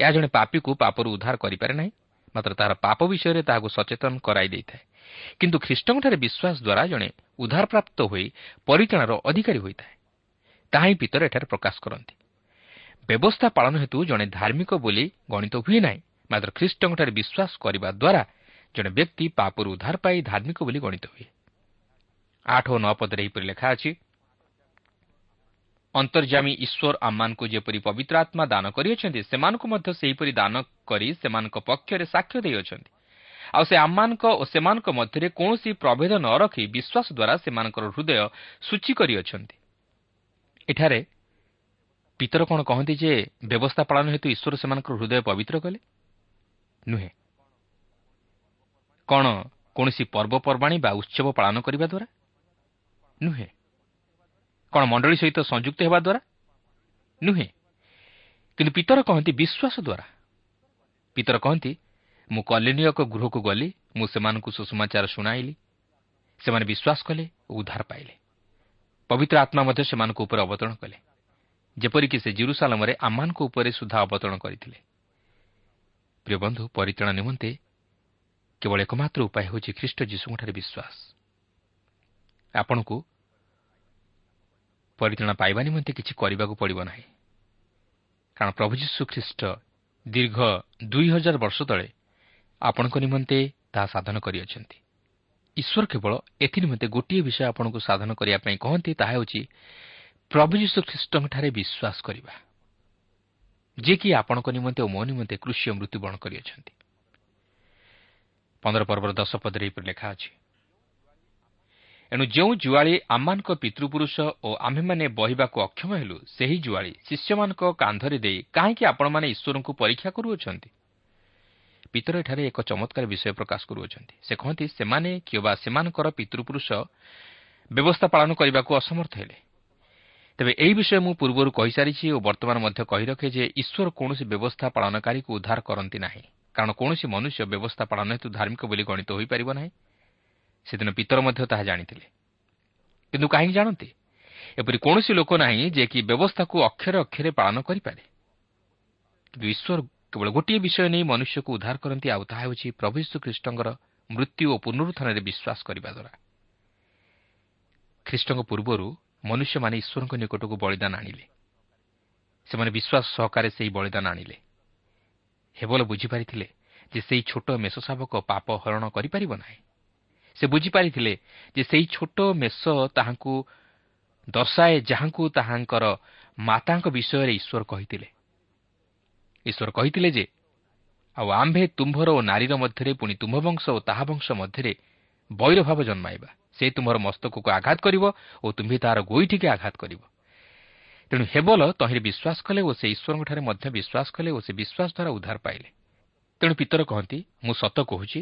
ଏହା ଜଣେ ପାପୀକୁ ପାପରୁ ଉଦ୍ଧାର କରିପାରେ ନାହିଁ ମାତ୍ର ତାହାର ପାପ ବିଷୟରେ ତାହାକୁ ସଚେତନ କରାଇ ଦେଇଥାଏ। କିନ୍ତୁ ଖ୍ରୀଷ୍ଟଙ୍କଠାରେ ବିଶ୍ୱାସ ଦ୍ୱାରା ଜଣେ ଉଦ୍ଧାରପ୍ରାପ୍ତ ହୋଇ ପରିତାଣର ଅଧିକାରୀ ହୋଇଥାଏ। ତାହା ହିଁ ପିତର ଏଠାରେ ପ୍ରକାଶ କରନ୍ତି। ବ୍ୟବସ୍ଥା ପାଳନ ହେତୁ ଜଣେ ଧାର୍ମିକ ବୋଲି ଗଣିତ ହୁଏ ନାହିଁ ମାତ୍ର ଖ୍ରୀଷ୍ଟଙ୍କଠାରେ ବିଶ୍ୱାସ କରିବା ଦ୍ୱାରା ଜଣେ ବ୍ୟକ୍ତି ପାପରୁ ଉଦ୍ଧାର ପାଇ ଧାର୍ମିକ ବୋଲି ଗଣିତ ହୁଏ। ଆଠ ଓ ନଅ ପଦରେ ଏହିପରି ଲେଖା ଅଛି ଅନ୍ତର୍ଜାମୀ ଈଶ୍ୱର ଆମମାନଙ୍କୁ ଯେପରି ପବିତ୍ର ଆତ୍ମା ଦାନ କରିଅଛନ୍ତି ସେମାନଙ୍କୁ ମଧ୍ୟ ସେହିପରି ଦାନ କରି ସେମାନଙ୍କ ପକ୍ଷରେ ସାକ୍ଷ୍ୟ ଦେଇଅଛନ୍ତି। ଆଉ ସେ ଆମମାନଙ୍କ ଓ ସେମାନଙ୍କ ମଧ୍ୟରେ କୌଣସି ପ୍ରଭେଦ ନ ରଖି ବିଶ୍ୱାସ ଦ୍ୱାରା ସେମାନଙ୍କର ହୃଦୟ ସୂଚୀ କରିଅଛନ୍ତି। ଏଠାରେ ପିତର କ'ଣ କହନ୍ତି ଯେ ବ୍ୟବସ୍ଥା ପାଳନ ହେତୁ ଈଶ୍ୱର ସେମାନଙ୍କର ହୃଦୟ ପବିତ୍ର କଲେ? ନୁହେଁ। କ'ଣ କୌଣସି ପର୍ବପର୍ବାଣୀ ବା ଉତ୍ସବ ପାଳନ କରିବା ଦ୍ୱାରା ନୁହେଁ। କ'ଣ ମଣ୍ଡଳୀ ସହିତ ସଂଯୁକ୍ତ ହେବା ଦ୍ୱାରା ନୁହେଁ। କିନ୍ତୁ ପିତର କହନ୍ତି ବିଶ୍ୱାସ ଦ୍ୱାରା ପିତର କହନ୍ତି ମୁଁ କଲିନୀୟ ଏକ ଗୃହକୁ ଗଲି ମୁଁ ସେମାନଙ୍କୁ ସୁଷମାଚାର ଶୁଣାଇଲି। ସେମାନେ ବିଶ୍ୱାସ କଲେ ଓ ଉଦ୍ଧାର ପାଇଲେ। ପବିତ୍ର ଆତ୍ମା ମଧ୍ୟ ସେମାନଙ୍କ ଉପରେ ଅବତରଣ କଲେ। ଯେପରିକି ସେ ଜିରୁସାଲମରେ ଆମମାନଙ୍କ ଉପରେ ସୁଦ୍ଧା ଅବତରଣ କରିଥିଲେ। ପ୍ରିୟ ବନ୍ଧୁ ପରିତାଣ ନିମନ୍ତେ କେବଳ ଏକମାତ୍ର ଉପାୟ ହେଉଛି ଖ୍ରୀଷ୍ଟ ଯୀଶୁଙ୍କଠାରେ ବିଶ୍ୱାସ। ଆପଣଙ୍କୁ ପରିତାଣ ପାଇବା ନିମନ୍ତେ କିଛି କରିବାକୁ ପଡ଼ିବ ନାହିଁ। କାରଣ ପ୍ରଭୁ ଯୀଶୁ ଖ୍ରୀଷ୍ଟ ଦୀର୍ଘ ଦୁଇ ହଜାର ବର୍ଷ ତଳେ ଆପଣଙ୍କ ନିମନ୍ତେ ତାହା ସାଧନ କରିଅଛନ୍ତି। ଈଶ୍ୱର କେବଳ ଏଥି ନିମନ୍ତେ ଗୋଟିଏ ବିଷୟ ଆପଣଙ୍କୁ ସାଧନ କରିବା ପାଇଁ କହନ୍ତି ତାହା ହେଉଛି ପ୍ରଭୁ ଯୀଶୁ ଖ୍ରୀଷ୍ଟଙ୍କଠାରେ ବିଶ୍ୱାସ କରିବା। ଯିଏକି ଆପଣଙ୍କ ନିମନ୍ତେ ଓ ମୋ ନିମନ୍ତେ କୃଷି ମୃତ୍ୟୁବରଣ କରିଅଛନ୍ତି। ପନ୍ଦର ପର୍ବର ଦଶ ପଦରେ ଏହିପରି ଲେଖା ଅଛି। ଏଣୁ ଯେଉଁ ଜୁଆଳି ଆମମାନଙ୍କ ପିତୃପୁରୁଷ ଓ ଆମ୍ଭେମାନେ ବହିବାକୁ ଅକ୍ଷମ ହେଲୁ ସେହି ଜୁଆଳି ଶିଷ୍ୟମାନଙ୍କ କାନ୍ଧରେ ଦେଇ କାହିଁକି ଆପଣମାନେ ଈଶ୍ୱରଙ୍କୁ ପରୀକ୍ଷା କରୁଅଛନ୍ତି? ପିତର ଏଠାରେ ଏକ ଚମତ୍କାର ବିଷୟ ପ୍ରକାଶ କରୁଅଛନ୍ତି। ସେ କହନ୍ତି ସେମାନେ କିମ୍ବା ସେମାନଙ୍କର ପିତୃପୁରୁଷ ବ୍ୟବସ୍ଥା ପାଳନ କରିବାକୁ ଅସମର୍ଥ ହେଲେ। ତେବେ ଏହି ବିଷୟ ମୁଁ ପୂର୍ବରୁ କହିସାରିଛି ଓ ବର୍ତ୍ତମାନ ମଧ୍ୟ କହି ରଖେ ଯେ ଈଶ୍ୱର କୌଣସି ବ୍ୟବସ୍ଥା ପାଳନକାରୀକୁ ଉଦ୍ଧାର କରନ୍ତି ନାହିଁ। କାରଣ କୌଣସି ମନୁଷ୍ୟ ବ୍ୟବସ୍ଥା ପାଳନ ହେତୁ ଧାର୍ମିକ ବୋଲି ଗଣିତ ହୋଇପାରିବ ନାହିଁ। ସେଦିନ ପିତର ମଧ୍ୟ ତାହା ଜାଣିଥିଲେ। କିନ୍ତୁ କାହିଁକି ଜାଣନ୍ତି? ଏପରି କୌଣସି ଲୋକ ନାହିଁ ଯେ କି ବ୍ୟବସ୍ଥାକୁ ଅକ୍ଷରେ ଅକ୍ଷରେ ପାଳନ କରିପାରେ। କିନ୍ତୁ ଈଶ୍ୱର କେବଳ ଗୋଟିଏ ବିଷୟ ନେଇ ମନୁଷ୍ୟକୁ ଉଦ୍ଧାର କରନ୍ତି ଆଉ ତାହା ହେଉଛି ପ୍ରଭୁ ଖ୍ରୀଷ୍ଟଙ୍କର ମୃତ୍ୟୁ ଓ ପୁନରୁତ୍ଥାନରେ ବିଶ୍ୱାସ କରିବା ଦ୍ୱାରା ଖ୍ରୀଷ୍ଟଙ୍କ ପୂର୍ବରୁ ମନୁଷ୍ୟମାନେ ଈଶ୍ୱରଙ୍କ ନିକଟକୁ ବଳିଦାନ ଆଣିଲେ। ସେମାନେ ବିଶ୍ୱାସ ସହକାରେ ସେହି ବଳିଦାନ ଆଣିଲେ। ହେବଲ ବୁଝିପାରିଥିଲେ ଯେ ସେହି ଛୋଟ ମେଷ ଶାବକ ପାପ ହରଣ କରିପାରିବ ନାହିଁ। ସେ ବୁଝିପାରିଥିଲେ ଯେ ସେହି ଛୋଟ ମେଷ ତାହାଙ୍କୁ ଦର୍ଶାଏ ଯାହାଙ୍କୁ ତାହାଙ୍କର ମାତାଙ୍କ ବିଷୟରେ ଈଶ୍ୱର କହିଥିଲେ। ଈଶ୍ୱର କହିଥିଲେ ଯେ ଆଉ ଆମ୍ଭେ ତୁମ୍ଭର ଓ ନାରୀର ମଧ୍ୟରେ ପୁଣି ତୁମ୍ଭ ବଂଶ ଓ ତାହା ବଂଶ ମଧ୍ୟରେ ବୈରଭାବ ଜନ୍ମାଇବା। ସେ ତୁମର ମସ୍ତକକୁ ଆଘାତ କରିବ ଓ ତୁମ୍ଭେ ତାହାର ଗୋଇଠିକେ ଆଘାତ କରିବ। ତେଣୁ ହେବଲ ତହିଁରେ ବିଶ୍ୱାସ କଲେ ଓ ସେ ଈଶ୍ୱରଙ୍କଠାରେ ମଧ୍ୟ ବିଶ୍ୱାସ କଲେ ଓ ସେ ବିଶ୍ୱାସ ଦ୍ୱାରା ଉଦ୍ଧାର ପାଇଲେ। ତେଣୁ ପିତର କହନ୍ତି ମୁଁ ସତ କହୁଛି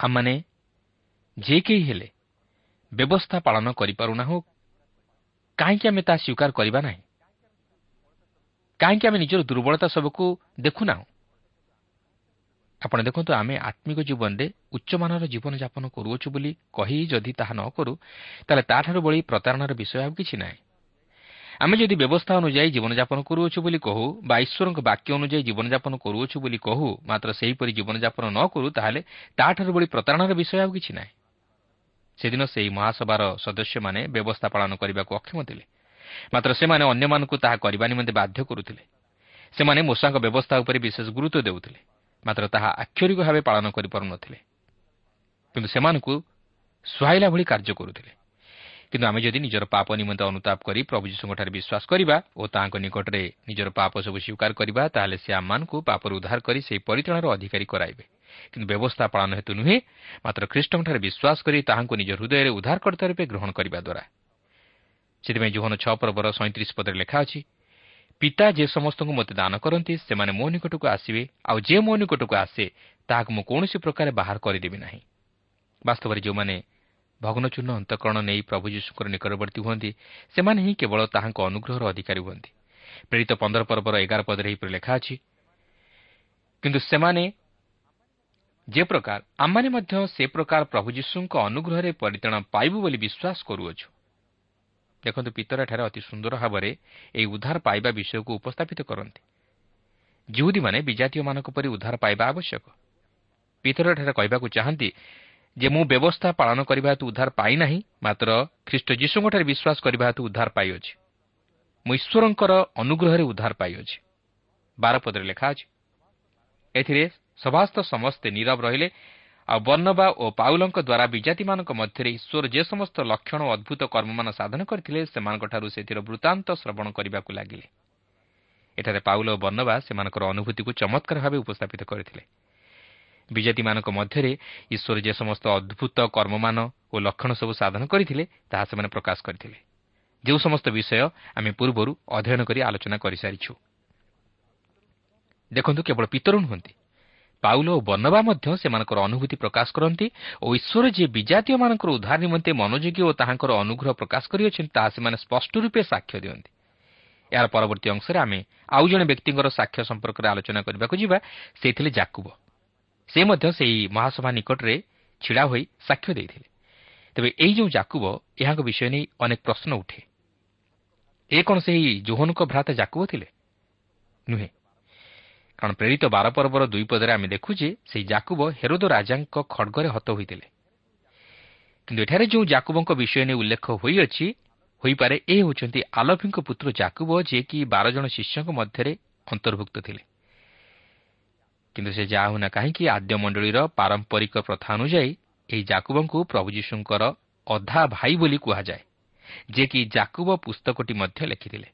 ଆମମାନେ ଯେ କେହି ହେଲେ ବ୍ୟବସ୍ଥା ପାଳନ କରିପାରୁନାହୁଁ। କାହିଁକି ଆମେ ତାହା ସ୍ୱୀକାର କରିବା ନାହିଁ? କାହିଁକି ଆମେ ନିଜର ଦୁର୍ବଳତା ସବୁକୁ ଦେଖୁନାହୁଁ? ଆପଣ ଦେଖନ୍ତୁ ଆମେ ଆତ୍ମିକ ଜୀବନରେ ଉଚ୍ଚମାନର ଜୀବନଯାପନ କରୁଅଛୁ ବୋଲି କହି ଯଦି ତାହା ନ କରୁ ତାହେଲେ ତାଠାରୁ ବଳି ପ୍ରତାରଣାର ବିଷୟ ଆଉ କିଛି ନାହିଁ। ଆମେ ଯଦି ବ୍ୟବସ୍ଥା ଅନୁଯାୟୀ ଜୀବନଯାପନ କରୁଅଛୁ ବୋଲି କହୁ ବା ଈଶ୍ୱରଙ୍କ ବାକ୍ୟ ଅନୁଯାୟୀ ଜୀବନଯାପନ କରୁଅଛୁ ବୋଲି କହୁ ମାତ୍ର ସେହିପରି ଜୀବନଯାପନ ନ କରୁ ତାହେଲେ ତାଠାରୁ ବଳି ପ୍ରତାରଣାର ବିଷୟ ଆଉ କିଛି ନାହିଁ। ସେଦିନ ସେହି ମହାସଭାର ସଦସ୍ୟମାନେ ବ୍ୟବସ୍ଥା ପାଳନ କରିବାକୁ ଅକ୍ଷମ ଥିଲେ। ମାତ୍ର ସେମାନେ ଅନ୍ୟମାନଙ୍କୁ ତାହା କରିବା ନିମନ୍ତେ ବାଧ୍ୟ କରୁଥିଲେ। ସେମାନେ ମୂଷାଙ୍କ ବ୍ୟବସ୍ଥା ଉପରେ ବିଶେଷ ଗୁରୁତ୍ୱ ଦେଉଥିଲେ। ମାତ୍ର ତାହା ଆକ୍ଷରିକ ଭାବେ ପାଳନ କରିପାରୁନଥିଲେ। କିନ୍ତୁ ସେମାନଙ୍କୁ ସୁହାଇଲା ଭଳି କାର୍ଯ୍ୟ କରୁଥିଲେ। କିନ୍ତୁ ଆମେ ଯଦି ନିଜର ପାପ ନିମନ୍ତେ ଅନୁତାପ କରି ପ୍ରଭୁ ଯୀଶୁଙ୍କଠାରେ ବିଶ୍ୱାସ କରିବା ଓ ତାହାଙ୍କ ନିକଟରେ ନିଜର ପାପ ସବୁ ସ୍ୱୀକାର କରିବା ତାହେଲେ ସେ ଆମମାନଙ୍କୁ ପାପରୁ ଉଦ୍ଧାର କରି ସେହି ପରିଚାଳନାର ଅଧିକାରୀ କରାଇବେ କିନ୍ତୁ ବ୍ୟବସ୍ଥା ପାଳନ ହେତୁ ନୁହେଁ ମାତ୍ର ଖ୍ରୀଷ୍ଟଙ୍କଠାରେ ବିଶ୍ୱାସ କରି ତାହାଙ୍କୁ ନିଜ ହୃଦୟରେ ଉଦ୍ଧାରକର୍ତ୍ତା ରୂପେ ଗ୍ରହଣ କରିବା ଦ୍ୱାରା ସେଥିପାଇଁ ଜୋହନ ଛଅ ପର୍ବର ସଇଁତିରିଶ ପଦରେ ଲେଖା ଅଛି ପିତା ଯେ ସମସ୍ତଙ୍କୁ ମୋତେ ଦାନ କରନ୍ତି ସେମାନେ ମୋ ନିକଟକୁ ଆସିବେ ଆଉ ଯେ ମୋ ନିକଟକୁ ଆସେ ତାହାକୁ ମୁଁ କୌଣସି ପ୍ରକାର ବାହାର କରିଦେବି ନାହିଁ। ବାସ୍ତବରେ ଯେଉଁମାନେ ଭଗ୍ନଚୂର୍ଣ୍ଣ ଅନ୍ତଃକରଣ ନେଇ ପ୍ରଭୁ ଯୀଶୁଙ୍କର ନିକଟବର୍ତ୍ତୀ ହୁଅନ୍ତି ସେମାନେ ହିଁ କେବଳ ତାହାଙ୍କ ଅନୁଗ୍ରହର ଅଧିକାରୀ ହୁଅନ୍ତି। ପ୍ରେରିତ ପନ୍ଦର ପର୍ବର ଏଗାର ପଦରେ ଏହିପରି ଲେଖା ଅଛି କିନ୍ତୁ ସେମାନେ ଯେ ପ୍ରକାର ଆମମାନେ ମଧ୍ୟ ସେ ପ୍ରକାର ପ୍ରଭୁ ଯୀଶୁଙ୍କ ଅନୁଗ୍ରହରେ ପରିତାଣ ପାଇବୁ ବୋଲି ବିଶ୍ୱାସ କରୁଅଛୁ। ଦେଖନ୍ତୁ ପିତର ଏଠାରେ ଅତି ସୁନ୍ଦର ଭାବରେ ଏହି ଉଦ୍ଧାର ପାଇବା ବିଷୟକୁ ଉପସ୍ଥାପିତ କରନ୍ତି। ଜିହୁଦୀମାନେ ବିଜାତୀୟମାନଙ୍କ ପରି ଉଦ୍ଧାର ପାଇବା ଆବଶ୍ୟକ। ପିତର ଏଠାରେ କହିବାକୁ ଚାହାନ୍ତି ଯେ ମୁଁ ବ୍ୟବସ୍ଥା ପାଳନ କରିବା ହେତୁ ଉଦ୍ଧାର ପାଇନାହିଁ ମାତ୍ର ଖ୍ରୀଷ୍ଟ ଯୀଶୁଙ୍କଠାରେ ବିଶ୍ୱାସ କରିବା ହେତୁ ଉଦ୍ଧାର ପାଇଅଛି। ମୁଁ ଈଶ୍ୱରଙ୍କର ଅନୁଗ୍ରହରେ ଉଦ୍ଧାର ପାଇଅଛି। ବାରପଦରେ ଲେଖା ଅଛି ଏଥିରେ ସଭାସ୍ଥ ସମସ୍ତେ ନିରବ ରହିଲେ ଆଉ ବର୍ଣ୍ଣବା ଓ ପାଉଲଙ୍କ ଦ୍ୱାରା ବିଜାତିମାନଙ୍କ ମଧ୍ୟରେ ଈଶ୍ୱର ଯେ ସମସ୍ତ ଲକ୍ଷଣ ଓ ଅଦ୍ଭୁତ କର୍ମମାନ ସାଧନ କରିଥିଲେ ସେମାନଙ୍କଠାରୁ ସେଥିର ବୃତ୍ତାନ୍ତ ଶ୍ରବଣ କରିବାକୁ ଲାଗିଲେ। ଏଠାରେ ପାଉଲ ଓ ବର୍ଣ୍ଣବା ସେମାନଙ୍କର ଅନୁଭୂତିକୁ ଚମତ୍କାର ଭାବେ ଉପସ୍ଥାପିତ କରିଥିଲେ। ବିଜାତିମାନଙ୍କ ମଧ୍ୟରେ ଈଶ୍ୱର ଯେ ସମସ୍ତ ଅଦ୍ଭୁତ କର୍ମମାନ ଓ ଲକ୍ଷଣ ସବୁ ସାଧନ କରିଥିଲେ ତାହା ସେମାନେ ପ୍ରକାଶ କରିଥିଲେ। ଯେଉଁ ସମସ୍ତ ବିଷୟ ଆମେ ପୂର୍ବରୁ ଅଧ୍ୟୟନ କରି ଆଲୋଚନା କରିସାରିଛୁ। ଦେଖନ୍ତୁ କେବଳ ପିତର ନୁହନ୍ତି ପାଉଲ ଓ ବର୍ଣ୍ଣବା ମଧ୍ୟ ସେମାନଙ୍କର ଅନୁଭୂତି ପ୍ରକାଶ କରନ୍ତି ଓ ଈଶ୍ୱର ଯିଏ ବିଜାତୀୟମାନଙ୍କର ଉଦ୍ଧାର ନିମନ୍ତେ ମନୋଯୋଗୀ ଓ ତାହାଙ୍କର ଅନୁଗ୍ରହ ପ୍ରକାଶ କରିଅଛନ୍ତି ତାହା ସେମାନେ ସ୍ପଷ୍ଟ ରୂପେ ସାକ୍ଷ୍ୟ ଦିଅନ୍ତି। ଏହାର ପରବର୍ତ୍ତୀ ଅଂଶରେ ଆମେ ଆଉ ଜଣେ ବ୍ୟକ୍ତିଙ୍କର ସାକ୍ଷ୍ୟ ସମ୍ପର୍କରେ ଆଲୋଚନା କରିବାକୁ ଯିବା ସେ ଥିଲେ ଜାକୁବ। ସେ ମଧ୍ୟ ସେହି ମହାସଭା ନିକଟରେ ଛିଡ଼ା ହୋଇ ସାକ୍ଷ୍ୟ ଦେଇଥିଲେ। ତେବେ ଏହି ଯେଉଁ ଜାକୁବ ଏହାଙ୍କ ବିଷୟ ନେଇ ଅନେକ ପ୍ରଶ୍ନ ଉଠେ। ଏ କ'ଣ ସେହି ଜୋହନଙ୍କ ଭ୍ରାତା ଜାକୁବ ଥିଲେ? ନୁହେଁ। କାରଣ ପ୍ରେରିତ ବାର ପର୍ବର ଦୁଇ ପଦରେ ଆମେ ଦେଖୁ ଯେ ସେହି ଜାକୁବ ହେରୋଦ ରାଜାଙ୍କ ଖଡ଼ଗରେ ହତ ହୋଇଥିଲେ। କିନ୍ତୁ ଏଠାରେ ଯେଉଁ ଜାକୁବଙ୍କ ବିଷୟ ନେଇ ଉଲ୍ଲେଖ ହୋଇଅଛି ହୋଇପାରେ ଏ ହେଉଛନ୍ତି ଆଲଫିଙ୍କ ପୁତ୍ର ଜାକୁବ ଯିଏକି ବାର ଜଣ ଶିଷ୍ୟଙ୍କ ମଧ୍ୟରେ ଅନ୍ତର୍ଭୁକ୍ତ ଥିଲେ। କିନ୍ତୁ ସେ ଯାହା ହେଉନା କାହିଁକି ଆଦ୍ୟ ମଣ୍ଡଳୀର ପାରମ୍ପରିକ ପ୍ରଥା ଅନୁଯାୟୀ ଏହି ଜାକୁବଙ୍କୁ ପ୍ରଭୁ ଯୀଶୁଙ୍କର ଅଧା ଭାଇ ବୋଲି କୁହାଯାଏ ଯିଏକି ଜାକୁବ ପୁସ୍ତକଟି ମଧ୍ୟ ଲେଖିଥିଲେ।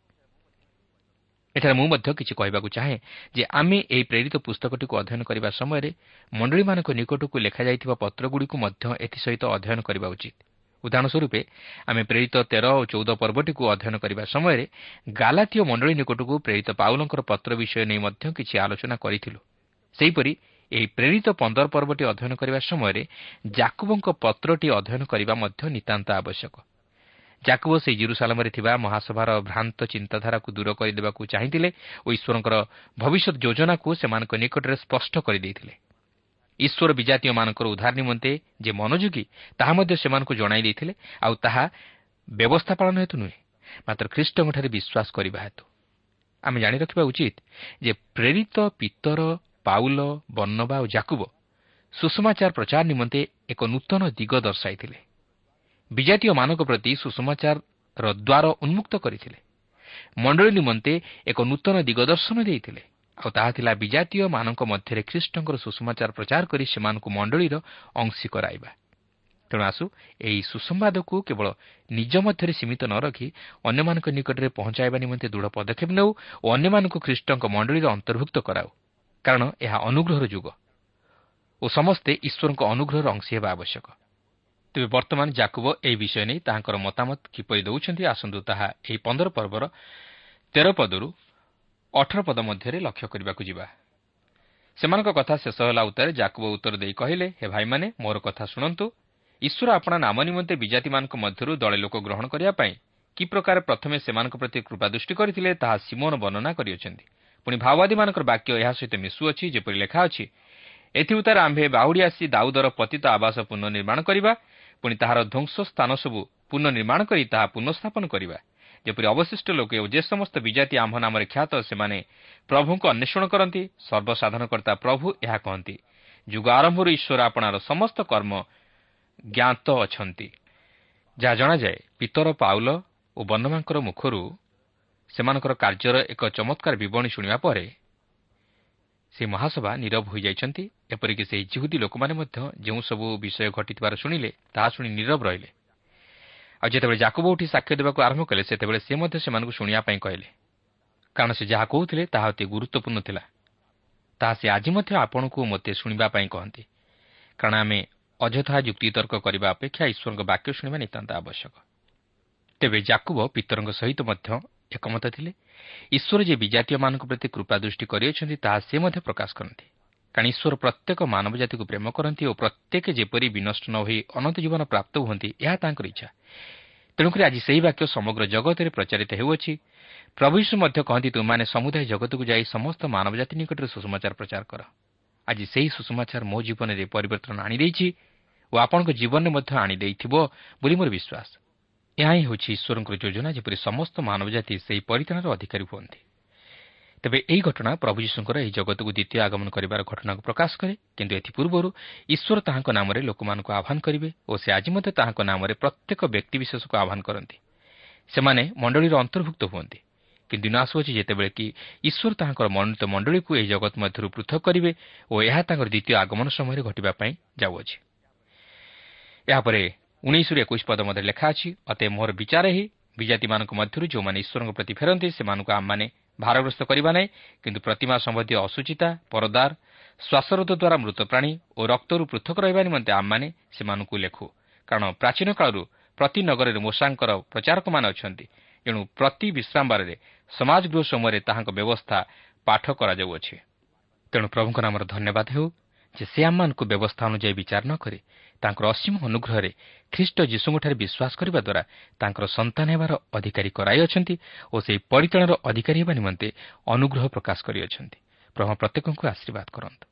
ଏଠାରେ ମୁଁ ମଧ୍ୟ କିଛି କହିବାକୁ ଚାହେଁ ଯେ ଆମେ ଏହି ପ୍ରେରିତ ପୁସ୍ତକଟିକୁ ଅଧ୍ୟୟନ କରିବା ସମୟରେ ମଣ୍ଡଳୀମାନଙ୍କ ନିକଟକୁ ଲେଖାଯାଇଥିବା ପତ୍ରଗୁଡ଼ିକୁ ମଧ୍ୟ ଏଥିସହିତ ଅଧ୍ୟୟନ କରିବା ଉଚିତ। ଉଦାହରଣ ସ୍ୱରୂପ ଆମେ ପ୍ରେରିତ ତେର ଓ ଚଉଦ ପର୍ବଟିକୁ ଅଧ୍ୟୟନ କରିବା ସମୟରେ ଗାଲାତୀୟ ମଣ୍ଡଳୀ ନିକଟକୁ ପ୍ରେରିତ ପାଉଲଙ୍କର ପତ୍ର ବିଷୟ ନେଇ ମଧ୍ୟ କିଛି ଆଲୋଚନା କରିଥିଲୁ। ସେହିପରି ଏହି ପ୍ରେରିତ ପନ୍ଦର ପର୍ବଟି ଅଧ୍ୟୟନ କରିବା ସମୟରେ ଜାକୁବଙ୍କ ପତ୍ରଟି ଅଧ୍ୟୟନ କରିବା ମଧ୍ୟ ନିତାନ୍ତ ଆବଶ୍ୟକ। ଜାକୁବ ସେହି ଜିରୁସାଲାମରେ ଥିବା ମହାସଭାର ଭ୍ରାନ୍ତ ଚିନ୍ତାଧାରାକୁ ଦୂର କରିଦେବାକୁ ଚାହିଁଥିଲେ ଓ ଈଶ୍ୱରଙ୍କର ଭବିଷ୍ୟତ ଯୋଜନାକୁ ସେମାନଙ୍କ ନିକଟରେ ସ୍ପଷ୍ଟ କରିଦେଇଥିଲେ। ଈଶ୍ୱର ବିଜାତୀୟମାନଙ୍କର ଉଦ୍ଧାର ନିମନ୍ତେ ଯେ ମନୋଯୋଗୀ ତାହା ମଧ୍ୟ ସେମାନଙ୍କୁ ଜଣାଇ ଦେଇଥିଲେ ଆଉ ତାହା ବ୍ୟବସ୍ଥା ପାଳନ ହେତୁ ନୁହେଁ ମାତ୍ର ଖ୍ରୀଷ୍ଟଙ୍କଠାରେ ବିଶ୍ୱାସ କରିବା ହେତୁ। ଆମେ ଜାଣି ରଖିବା ଉଚିତ ଯେ ପ୍ରେରିତ ପିତର ପାଉଲ ବର୍ଣ୍ଣବା ଓ ଜାକୁବ ସୁଷମାଚାର ପ୍ରଚାର ନିମନ୍ତେ ଏକ ନୂତନ ଦିଗ ଦର୍ଶାଇଥିଲେ। ବିଜାତୀୟମାନଙ୍କ ପ୍ରତି ସୁଷମାଚାରର ଦ୍ୱାର ଉନ୍ମୁକ୍ତ କରିଥିଲେ। ମଣ୍ଡଳୀ ନିମନ୍ତେ ଏକ ନୂତନ ଦିଗଦର୍ଶନ ଦେଇଥିଲେ। ଆଉ ତାହା ଥିଲା ବିଜାତୀୟମାନଙ୍କ ମଧ୍ୟରେ ଖ୍ରୀଷ୍ଟଙ୍କର ସୁଷମାଚାର ପ୍ରଚାର କରି ସେମାନଙ୍କୁ ମଣ୍ଡଳୀର ଅଂଶୀ କରାଇବା। ତେଣୁ ଆସୁ ଏହି ସୁସମ୍ବାଦକୁ କେବଳ ନିଜ ମଧ୍ୟରେ ସୀମିତ ନ ରଖି ଅନ୍ୟମାନଙ୍କ ନିକଟରେ ପହଞ୍ଚାଇବା ନିମନ୍ତେ ଦୃଢ଼ ପଦକ୍ଷେପ ନେଉ ଓ ଅନ୍ୟମାନଙ୍କୁ ଖ୍ରୀଷ୍ଟଙ୍କ ମଣ୍ଡଳୀର ଅନ୍ତର୍ଭୁକ୍ତ କରାଉ। କାରଣ ଏହା ଅନୁଗ୍ରହର ଯୁଗ ଓ ସମସ୍ତେ ଈଶ୍ୱରଙ୍କ ଅନୁଗ୍ରହର ଅଂଶୀ ହେବା ଆବଶ୍ୟକ। ତେବେ ବର୍ତ୍ତମାନ ଜାକୁବ ଏହି ବିଷୟ ନେଇ ତାହାଙ୍କର ମତାମତ କିପରି ଦେଉଛନ୍ତି ଆସନ୍ତୁ ତାହା ଏହି ପନ୍ଦର ପର୍ବର ତେର ପଦରୁ ଅଠର ପଦ ମଧ୍ୟରେ ଲକ୍ଷ୍ୟ କରିବାକୁ ଯିବା। ସେମାନଙ୍କ କଥା ଶେଷ ହେଲା ଉତ୍ତରେ ଜାକୁବ ଉତ୍ତର ଦେଇ କହିଲେ ହେ ଭାଇମାନେ ମୋର କଥା ଶୁଣନ୍ତୁ। ଈଶ୍ୱର ଆପଣା ନାମ ନିମନ୍ତେ ବିଜାତିମାନଙ୍କ ମଧ୍ୟରୁ ଦଳେ ଲୋକ ଗ୍ରହଣ କରିବା ପାଇଁ କି ପ୍ରକାର ପ୍ରଥମେ ସେମାନଙ୍କ ପ୍ରତି କୃପା ଦୃଷ୍ଟି କରିଥିଲେ ତାହା ସିମୋନ ବର୍ଣ୍ଣନା କରିଅଛନ୍ତି। ପୁଣି ଭାଓବାଦୀମାନଙ୍କର ବାକ୍ୟ ଏହା ସହିତ ମିଶୁଅଛି ଯେପରି ଲେଖା ଅଛି ଏଥିଉତ୍ତାରେ ଆମ୍ଭେ ବାହୁଡ଼ି ଆସି ଦାଉଦର ପତିତ ଆବାସ ପୁନଃ ନିର୍ମାଣ କରିବା ପୁଣି ତାହାର ଧ୍ୱଂସ ସ୍ଥାନ ସବୁ ପୁନଃ ନିର୍ମାଣ କରି ତାହା ପୁନଃସ୍ଥାପନ କରିବା। ଯେପରି ଅବଶିଷ୍ଟ ଲୋକେ ଓ ଯେ ସମସ୍ତ ବିଜାତି ଆମ୍ଭ ନାମରେ ଖ୍ୟାତ ସେମାନେ ପ୍ରଭୁଙ୍କୁ ଅନ୍ୱେଷଣ କରନ୍ତି ସର୍ବସାଧାରଣକର୍ତ୍ତା ପ୍ରଭୁ ଏହା କହନ୍ତି। ଯୁଗ ଆରମ୍ଭରୁ ଈଶ୍ୱର ଆପଣାର ସମସ୍ତ କର୍ମ ଜ୍ଞାତ ଅଛନ୍ତି। ଯାହା ଜଣାଯାଏ ପିତର ପାଉଲ ଓ ବର୍ଣ୍ଣମାଙ୍କର ମୁଖରୁ ସେମାନଙ୍କର କାର୍ଯ୍ୟର ଏକ ଚମତ୍କାର ବିବରଣୀ ଶୁଣିବା ପରେ ସେ ମହାସଭା ନିରବ ହୋଇଯାଇଛନ୍ତି। ଏପରିକି ସେହି ଜିହୁଦୀ ଲୋକମାନେ ମଧ୍ୟ ଯେଉଁ ସବୁ ବିଷୟ ଘଟିଥିବାର ଶୁଣିଲେ ତାହା ଶୁଣି ନିରବ ରହିଲେ। ଆଉ ଯେତେବେଳେ ଜାକୁବ ଉଠି ସାକ୍ଷ୍ୟ ଦେବାକୁ ଆରମ୍ଭ କଲେ ସେତେବେଳେ ସେ ମଧ୍ୟ ସେମାନଙ୍କୁ ଶୁଣିବା ପାଇଁ କହିଲେ। କାରଣ ସେ ଯାହା କହୁଥିଲେ ତାହା ଅତି ଗୁରୁତ୍ୱପୂର୍ଣ୍ଣ ଥିଲା। ତାହା ସେ ଆଜି ମଧ୍ୟ ଆପଣଙ୍କୁ ମୋତେ ଶୁଣିବା ପାଇଁ କହନ୍ତି। କାରଣ ଆମେ ଅଯଥା ଯୁକ୍ତିତର୍କ କରିବା ଅପେକ୍ଷା ଈଶ୍ୱରଙ୍କ ବାକ୍ୟ ଶୁଣିବା ନିତାନ୍ତ ଆବଶ୍ୟକ। ତେବେ ଜାକୁବ ପିତରଙ୍କ ସହିତ ମଧ୍ୟ ଏକମତ ଥିଲେ। ଈଶ୍ୱର ଯେ ବିଜାତୀୟମାନଙ୍କ ପ୍ରତି କୃପା ଦୃଷ୍ଟି କରିଅଛନ୍ତି ତାହା ସେ ମଧ୍ୟ ପ୍ରକାଶ କରନ୍ତି। କାରଣ ଈଶ୍ୱର ପ୍ରତ୍ୟେକ ମାନବ ଜାତିକୁ ପ୍ରେମ କରନ୍ତି ଓ ପ୍ରତ୍ୟେକ ଯେପରି ବିନଷ୍ଟ ନ ହୋଇ ଅନନ୍ତ ଜୀବନ ପ୍ରାପ୍ତ ହୁଅନ୍ତି ଏହା ତାଙ୍କର ଇଚ୍ଛା। ତେଣୁକରି ଆଜି ସେହି ବାକ୍ୟ ସମଗ୍ର ଜଗତରେ ପ୍ରଚାରିତ ହେଉଅଛି। ପ୍ରଭୁ ଯୀଶୁ ମଧ୍ୟ କହନ୍ତି ତୁମମାନେ ସମୁଦାୟ ଜଗତକୁ ଯାଇ ସମସ୍ତ ମାନବ ଜାତି ନିକଟରେ ସୁଷମାଚାର ପ୍ରଚାର କର। ଆଜି ସେହି ସୁଷମାଚାର ମୋ ଜୀବନରେ ପରିବର୍ତ୍ତନ ଆଣିଦେଇଛି ଓ ଆପଣଙ୍କ ଜୀବନରେ ମଧ୍ୟ ଆଣିଦେଇଥିବ ବୋଲି ମୋର ବିଶ୍ୱାସ। ଏହା ହିଁ ହେଉଛି ଈଶ୍ୱରଙ୍କର ଯୋଜନା ଯେପରି ସମସ୍ତ ମାନବ ଜାତି ସେହି ପରିତାଣର ଅଧିକାରୀ ହୁଅନ୍ତି। ତେବେ ଏହି ଘଟଣା ପ୍ରଭୁ ଯୀଶୁଙ୍କର ଏହି ଜଗତକୁ ଦ୍ୱିତୀୟ ଆଗମନ କରିବାର ଘଟଣାକୁ ପ୍ରକାଶ କରେ କିନ୍ତୁ ଏଥିପୂର୍ବରୁ ଈଶ୍ୱର ତାହାଙ୍କ ନାମରେ ଲୋକମାନଙ୍କୁ ଆହ୍ୱାନ କରିବେ ଓ ସେ ଆଜି ମଧ୍ୟ ତାହାଙ୍କ ନାମରେ ପ୍ରତ୍ୟେକ ବ୍ୟକ୍ତିବିଶେଷକୁ ଆହ୍ୱାନ କରନ୍ତି। ସେମାନେ ମଣ୍ଡଳୀର ଅନ୍ତର୍ଭୁକ୍ତ ହୁଅନ୍ତି କିନ୍ତୁ ଦିନ ଆସୁଅଛି ଯେତେବେଳେ କି ଈଶ୍ୱର ତାହାଙ୍କର ମନୋନୀତ ମଣ୍ଡଳୀକୁ ଏହି ଜଗତ ମଧ୍ୟରୁ ପୃଥକ କରିବେ ଓ ଏହା ତାଙ୍କର ଦ୍ୱିତୀୟ ଆଗମନ ସମୟରେ ଘଟିବା ପାଇଁ ଯାଉଅଛି। ଏହାପରେ ଉଣେଇଶରୁ ଏକୋଇଶ ପଦ ମଧ୍ୟରେ ଲେଖା ଅଛି ଅତେ ମୋର ବିଚାର ହିଁ ବିଜାତିମାନଙ୍କ ମଧ୍ୟରୁ ଯେଉଁମାନେ ଈଶ୍ୱରଙ୍କ ପ୍ରତି ଫେରନ୍ତି ସେମାନଙ୍କୁ ଆମମାନେ ଭାରଗ୍ରସ୍ତ କରିବା ନାହିଁ କିନ୍ତୁ ପ୍ରତିମା ସମ୍ବନ୍ଧୀୟ ଅସୁଚିତା ପରଦାର ଶ୍ୱାସରୋଧ ଦ୍ୱାରା ମୃତ ପ୍ରାଣୀ ଓ ରକ୍ତରୁ ପୃଥକ ରହିବା ନିମନ୍ତେ ଆମମାନେ ସେମାନଙ୍କୁ ଲେଖୁ। କାରଣ ପ୍ରାଚୀନ କାଳରୁ ପ୍ରତି ନଗରରେ ମୂଷାଙ୍କର ପ୍ରଚାରକମାନେ ଅଛନ୍ତି। ଏଣୁ ପ୍ରତି ବିଶ୍ରାମବାରରେ ସମାଜ ଗୃହ ସମୟରେ ତାହାଙ୍କ ବ୍ୟବସ୍ଥା ପାଠ କରାଯାଉଅଛି। ତେଣୁ ପ୍ରଭୁଙ୍କ ନାମର ଧନ୍ୟବାଦ ହେଉ। ଯେ ସେ ଆମମାନଙ୍କୁ ବ୍ୟବସ୍ଥା ଅନୁଯାୟୀ ବିଚାର ନ କରି ତାଙ୍କର ଅସୀମ ଅନୁଗ୍ରହରେ ଖ୍ରୀଷ୍ଟ ଯୀଶୁଙ୍କଠାରେ ବିଶ୍ୱାସ କରିବା ଦ୍ୱାରା ତାଙ୍କର ସନ୍ତାନ ହେବାର ଅଧିକାରୀ କରାଇଅଛନ୍ତି ଓ ସେହି ପରିଚାଳନାର ଅଧିକାରୀ ହେବା ନିମନ୍ତେ ଅନୁଗ୍ରହ ପ୍ରକାଶ କରିଅଛନ୍ତି। ପ୍ରଭୁ ପ୍ରତ୍ୟେକଙ୍କୁ ଆଶୀର୍ବାଦ କରନ୍ତୁ।